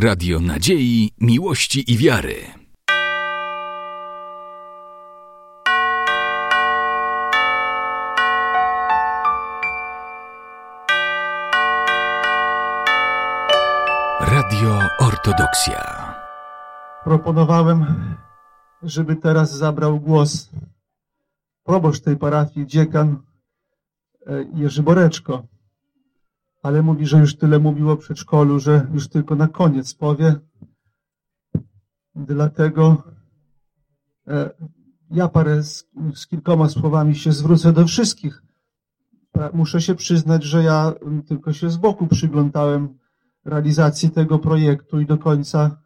Radio Nadziei, Miłości i Wiary. Radio Ortodoksja. Proponowałem, żeby teraz zabrał głos proboszcz tej parafii, dziekan e, Jerzy Boreczko ale mówi, że już tyle mówił o przedszkolu, że już tylko na koniec powie. Dlatego e, ja parę z, z kilkoma słowami się zwrócę do wszystkich. Muszę się przyznać, że ja tylko się z boku przyglądałem realizacji tego projektu i do końca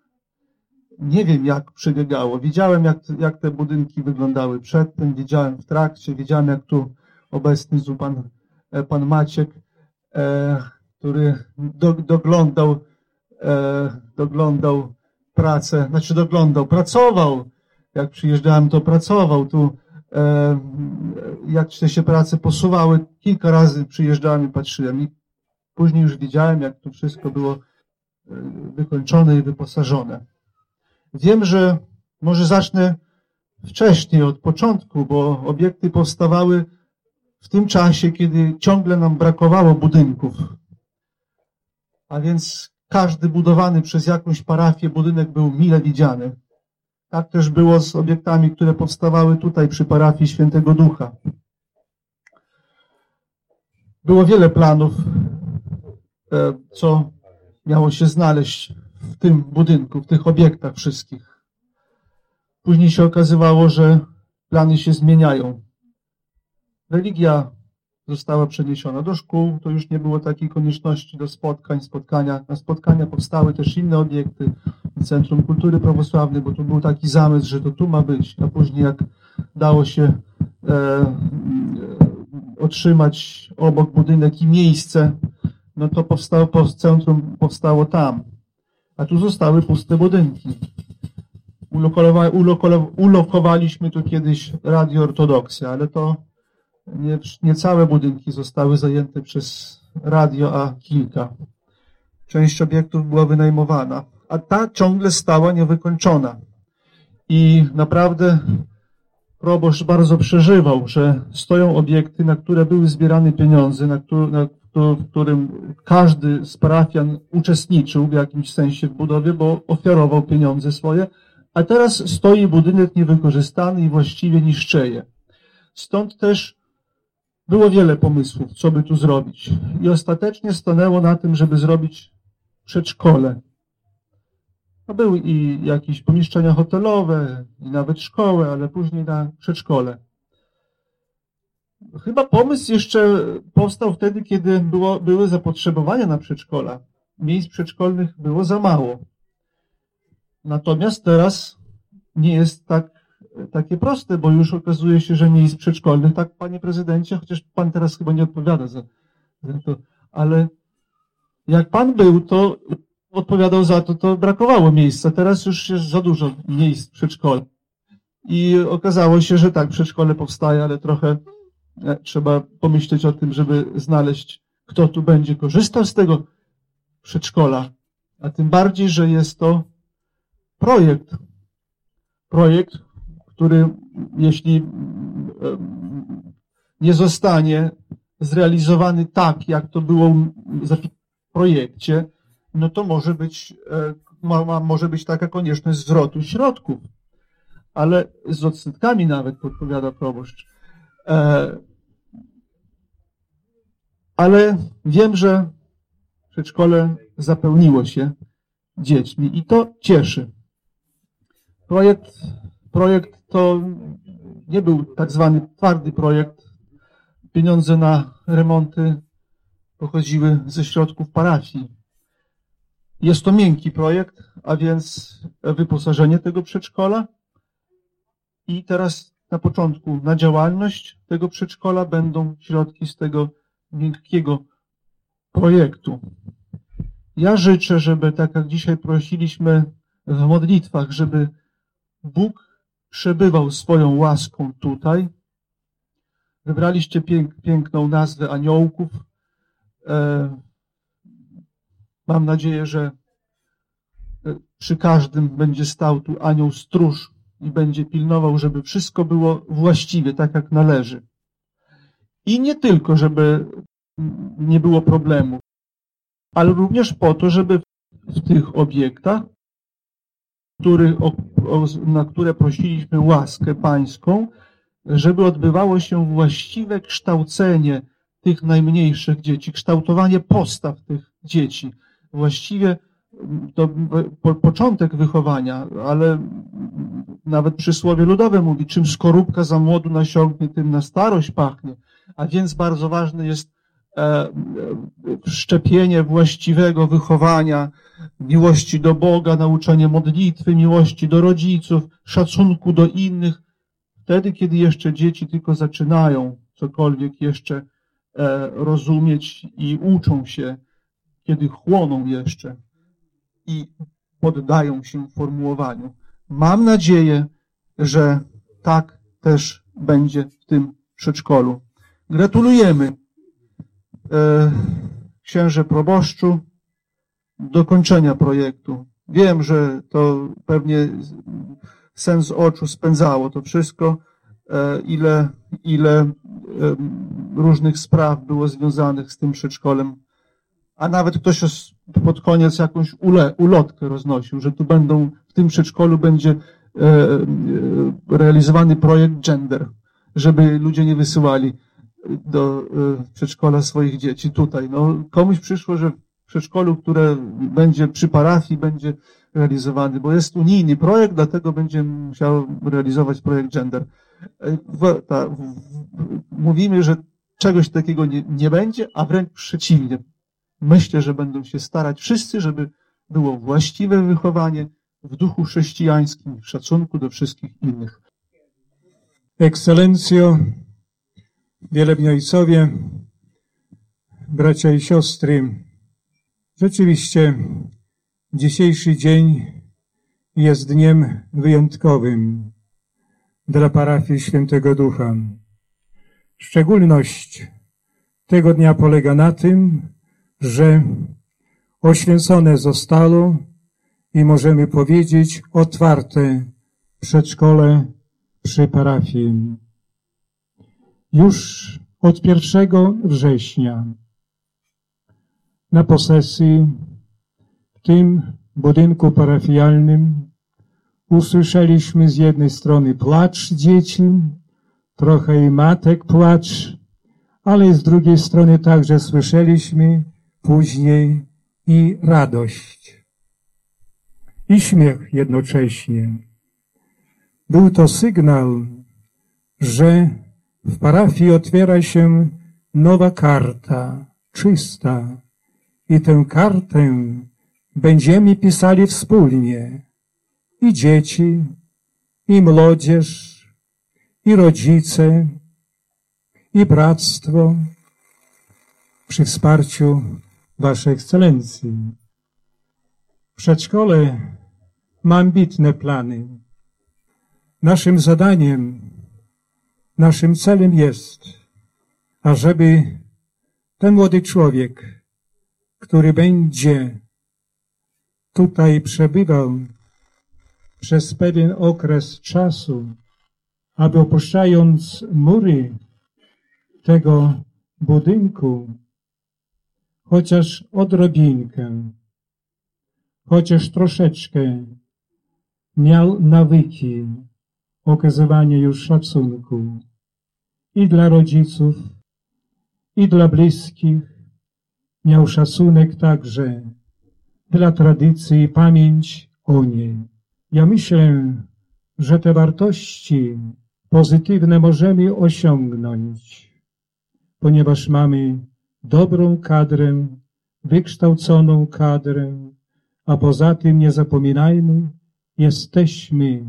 nie wiem, jak przebiegało. Widziałem, jak, jak te budynki wyglądały przedtem, widziałem w trakcie, widziałem, jak tu obecny tu pan, e, pan Maciek E, który do, doglądał, e, doglądał pracę, znaczy doglądał, pracował. Jak przyjeżdżałem, to pracował. Tu e, jak się prace posuwały, kilka razy przyjeżdżałem i patrzyłem. I później już widziałem, jak to wszystko było wykończone i wyposażone. Wiem, że może zacznę wcześniej, od początku, bo obiekty powstawały w tym czasie, kiedy ciągle nam brakowało budynków. A więc każdy budowany przez jakąś parafię budynek był mile widziany. Tak też było z obiektami, które powstawały tutaj przy parafii Świętego Ducha. Było wiele planów, e, co miało się znaleźć w tym budynku, w tych obiektach wszystkich. Później się okazywało, że plany się zmieniają religia została przeniesiona do szkół, to już nie było takiej konieczności do spotkań, spotkania. Na spotkania powstały też inne obiekty, Centrum Kultury Prawosławnej, bo tu był taki zamysł, że to tu ma być, a później jak dało się e, e, otrzymać obok budynek i miejsce, no to powstało, centrum powstało tam. A tu zostały puste budynki. ulokowaliśmy tu kiedyś Radio Ortodoksja, ale to nie, nie całe budynki zostały zajęte przez radio, a kilka. Część obiektów była wynajmowana, a ta ciągle stała niewykończona. I naprawdę proboszcz bardzo przeżywał, że stoją obiekty, na które były zbierane pieniądze, na, który, na w którym każdy z parafian uczestniczył w jakimś sensie w budowie, bo ofiarował pieniądze swoje, a teraz stoi budynek niewykorzystany i właściwie niszczeje. Stąd też było wiele pomysłów, co by tu zrobić. I ostatecznie stanęło na tym, żeby zrobić przedszkole. No były i jakieś pomieszczenia hotelowe, i nawet szkołę, ale później na przedszkole. Chyba pomysł jeszcze powstał wtedy, kiedy było, były zapotrzebowania na przedszkola. Miejsc przedszkolnych było za mało. Natomiast teraz nie jest tak takie proste, bo już okazuje się, że miejsc przedszkolnych, tak panie prezydencie, chociaż pan teraz chyba nie odpowiada za, za to, ale jak pan był, to odpowiadał za to, to brakowało miejsca. Teraz już jest za dużo miejsc w przedszkole. I okazało się, że tak, przedszkole powstaje, ale trochę e, trzeba pomyśleć o tym, żeby znaleźć, kto tu będzie korzystał z tego przedszkola. A tym bardziej, że jest to projekt. Projekt, który jeśli nie zostanie zrealizowany tak, jak to było w projekcie, no to może być, e, może być taka konieczność zwrotu środków. Ale z odsetkami nawet, podpowiada proboszcz. E, ale wiem, że przedszkole zapełniło się dziećmi i to cieszy. Projekt, projekt to nie był tak zwany twardy projekt. Pieniądze na remonty pochodziły ze środków parafii. Jest to miękki projekt, a więc wyposażenie tego przedszkola. I teraz na początku na działalność tego przedszkola będą środki z tego miękkiego projektu. Ja życzę, żeby tak jak dzisiaj prosiliśmy w modlitwach, żeby Bóg przebywał swoją łaską tutaj. Wybraliście pięk, piękną nazwę aniołków. E, mam nadzieję, że przy każdym będzie stał tu anioł stróż i będzie pilnował, żeby wszystko było właściwie, tak jak należy. I nie tylko, żeby nie było problemu, ale również po to, żeby w tych obiektach, który, o, o, na które prosiliśmy łaskę pańską, żeby odbywało się właściwe kształcenie tych najmniejszych dzieci, kształtowanie postaw tych dzieci. Właściwie to po, początek wychowania, ale nawet przysłowie ludowe mówi, czym skorupka za młodu nasiągnie, tym na starość pachnie. A więc bardzo ważne jest szczepienie właściwego wychowania, miłości do Boga, nauczanie modlitwy, miłości do rodziców, szacunku do innych. Wtedy, kiedy jeszcze dzieci tylko zaczynają cokolwiek jeszcze e, rozumieć i uczą się, kiedy chłoną jeszcze i poddają się formułowaniu. Mam nadzieję, że tak też będzie w tym przedszkolu. Gratulujemy e, księże proboszczu dokończenia projektu. Wiem, że to pewnie sens oczu spędzało to wszystko, e, ile, ile e, różnych spraw było związanych z tym przedszkolem. A nawet ktoś pod koniec jakąś ule, ulotkę roznosił, że tu będą, w tym przedszkolu będzie realizowany projekt gender, żeby ludzie nie wysyłali do e, przedszkola swoich dzieci tutaj. No, komuś przyszło, że w przedszkolu, które będzie przy parafii, będzie realizowany, bo jest unijny projekt, dlatego będzie musiał realizować projekt gender. E, ta, mówimy, że czegoś takiego nie, nie będzie, a wręcz przeciwnie. Myślę, że będą się starać wszyscy, żeby było właściwe wychowanie w duchu chrześcijańskim, w szacunku do wszystkich innych. Ekscelencjo, wielebni ojcowie, bracia i siostry, rzeczywiście dzisiejszy dzień jest dniem wyjątkowym dla parafii Świętego Ducha. Szczególność tego dnia polega na tym, że oświęcone zostało i możemy powiedzieć otwarte przedszkole przy parafii. Już od 1 września na posesji w tym budynku parafialnym usłyszeliśmy z jednej strony płacz dzieci, trochę i matek płacz, ale z drugiej strony także słyszeliśmy później i radość, i śmiech jednocześnie. Był to sygnał, że w parafii otwiera się nowa karta, czysta, i tę kartę będziemy pisali wspólnie. I dzieci, i młodzież, i rodzice, i bractwo przy wsparciu Waszej Ekscelencji. Przedszkole ma ambitne plany. Naszym zadaniem, naszym celem jest, ażeby ten młody człowiek, który będzie tutaj przebywał przez pewien okres czasu, aby opuszczając mury tego budynku, chociaż odrobinkę, chociaż troszeczkę miał nawyki okazywania już szacunku i dla rodziców, i dla bliskich, miał szacunek także dla tradycji i pamięć o niej. Ja myślę, że te wartości pozytywne możemy osiągnąć, ponieważ mamy dobrą kadrę, wykształconą kadrę, a poza tym nie zapominajmy, jesteśmy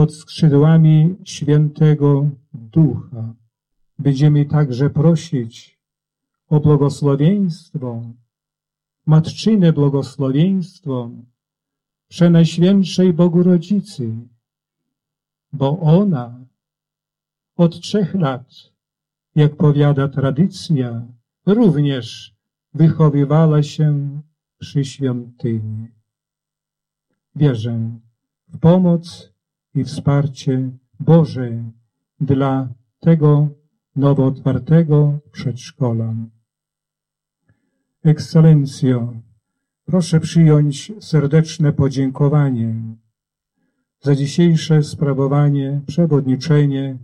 pod skrzydłami świętego Ducha. Będziemy także prosić o błogosławieństwo, matczyne błogosławieństwo Przenajświętszej Bogu Rodzicy, bo ona od trzech lat jak powiada tradycja, również wychowywała się przy świątyni. wierzę w pomoc i wsparcie Boże dla tego nowo otwartego przedszkola. Ekscelencjo, proszę przyjąć serdeczne podziękowanie za dzisiejsze sprawowanie, przewodniczenie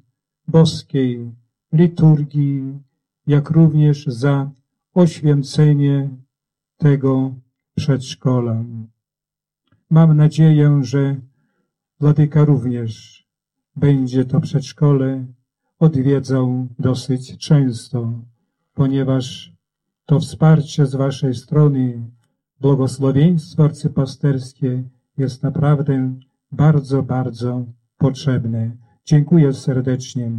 boskiej liturgii, jak również za oświęcenie tego przedszkola. Mam nadzieję, że Władyka również będzie to przedszkole odwiedzał dosyć często, ponieważ to wsparcie z Waszej strony, błogosławieństwo arcypasterskie jest naprawdę bardzo, bardzo potrzebne. Dziękuję serdecznie.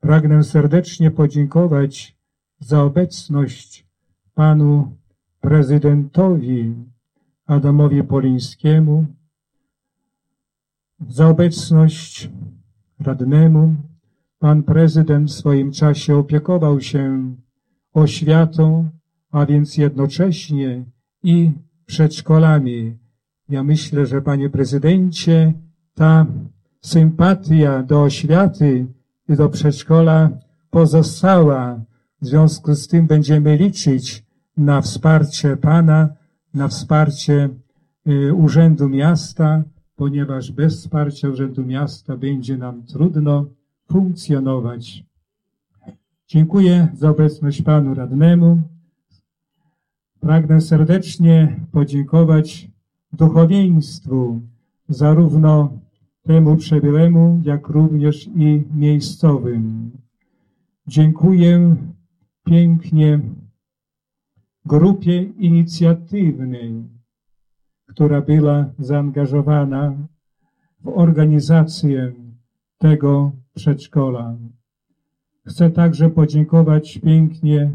Pragnę serdecznie podziękować za obecność panu prezydentowi Adamowi Polińskiemu, za obecność radnemu. Pan prezydent w swoim czasie opiekował się oświatą, a więc jednocześnie i przedszkolami. Ja myślę, że panie prezydencie, ta sympatia do oświaty i do przedszkola pozostała. W związku z tym będziemy liczyć na wsparcie Pana, na wsparcie y, Urzędu Miasta, ponieważ bez wsparcia Urzędu Miasta będzie nam trudno funkcjonować. Dziękuję za obecność Panu Radnemu. Pragnę serdecznie podziękować duchowieństwu, zarówno temu przebyłemu, jak również i miejscowym. Dziękuję pięknie grupie inicjatywnej, która była zaangażowana w organizację tego przedszkola. Chcę także podziękować pięknie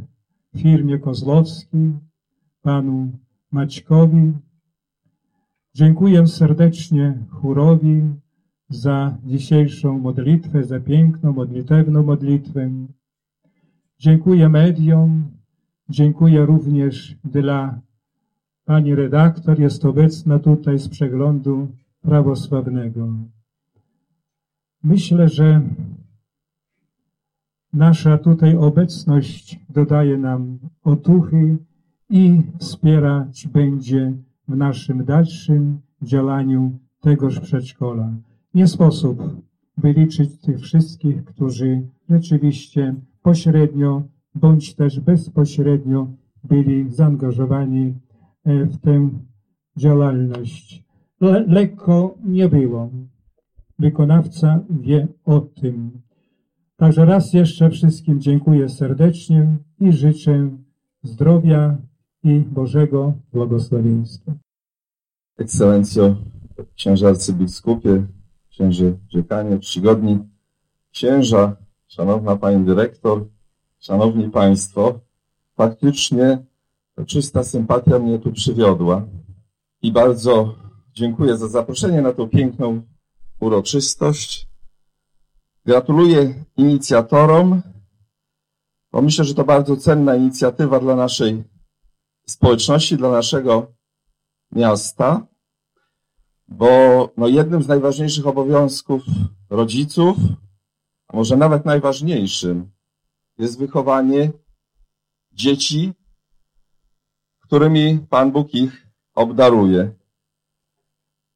firmie Kozłowskiej, panu Maćkowi. Dziękuję serdecznie chórowi za dzisiejszą modlitwę, za piękną, modlitewną modlitwę. Dziękuję mediom, dziękuję również dla pani redaktor, jest obecna tutaj z przeglądu prawosławnego. Myślę, że nasza tutaj obecność dodaje nam otuchy i wspierać będzie w naszym dalszym działaniu tegoż przedszkola. Nie sposób wyliczyć tych wszystkich, którzy rzeczywiście pośrednio bądź też bezpośrednio byli zaangażowani w tę działalność. Le lekko nie było. Wykonawca wie o tym. Także raz jeszcze wszystkim dziękuję serdecznie i życzę zdrowia i Bożego błogosławieństwa. Ekscelencjo, księże arcybiskupie, księży dziekanie, czcigodni księża, szanowna pani dyrektor, szanowni państwo, faktycznie czysta sympatia mnie tu przywiodła i bardzo dziękuję za zaproszenie na tą piękną uroczystość. Gratuluję inicjatorom, bo myślę, że to bardzo cenna inicjatywa dla naszej społeczności, dla naszego miasta, bo no, jednym z najważniejszych obowiązków rodziców, a może nawet najważniejszym, jest wychowanie dzieci, którymi Pan Bóg ich obdaruje.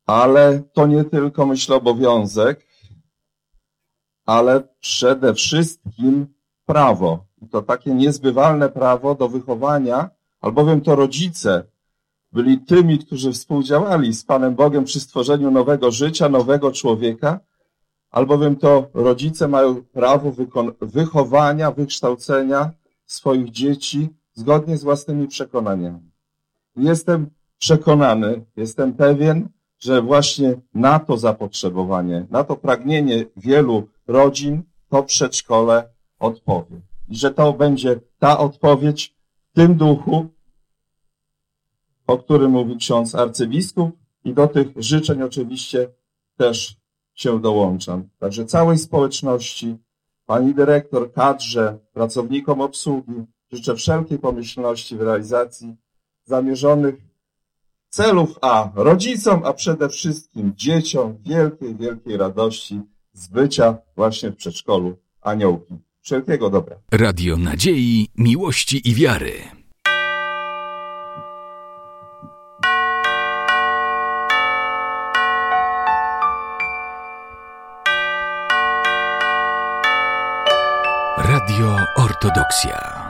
Ale to nie tylko, myślę, obowiązek, ale przede wszystkim prawo. To takie niezbywalne prawo do wychowania, albowiem to rodzice byli tymi, którzy współdziałali z Panem Bogiem przy stworzeniu nowego życia, nowego człowieka, albowiem to rodzice mają prawo wychowania, wykształcenia swoich dzieci zgodnie z własnymi przekonaniami. Jestem przekonany, jestem pewien, że właśnie na to zapotrzebowanie, na to pragnienie wielu rodzin to przedszkole odpowie. I że to będzie ta odpowiedź w tym duchu, o którym mówił ksiądz arcybiskup i do tych życzeń oczywiście też się dołączam. Także całej społeczności, pani dyrektor, kadrze, pracownikom obsługi życzę wszelkiej pomyślności w realizacji zamierzonych celów, a rodzicom, a przede wszystkim dzieciom wielkiej, wielkiej radości z bycia właśnie w przedszkolu aniołki. Wszelkiego dobra. Radio nadziei, miłości i wiary. Radio Ortodoksja.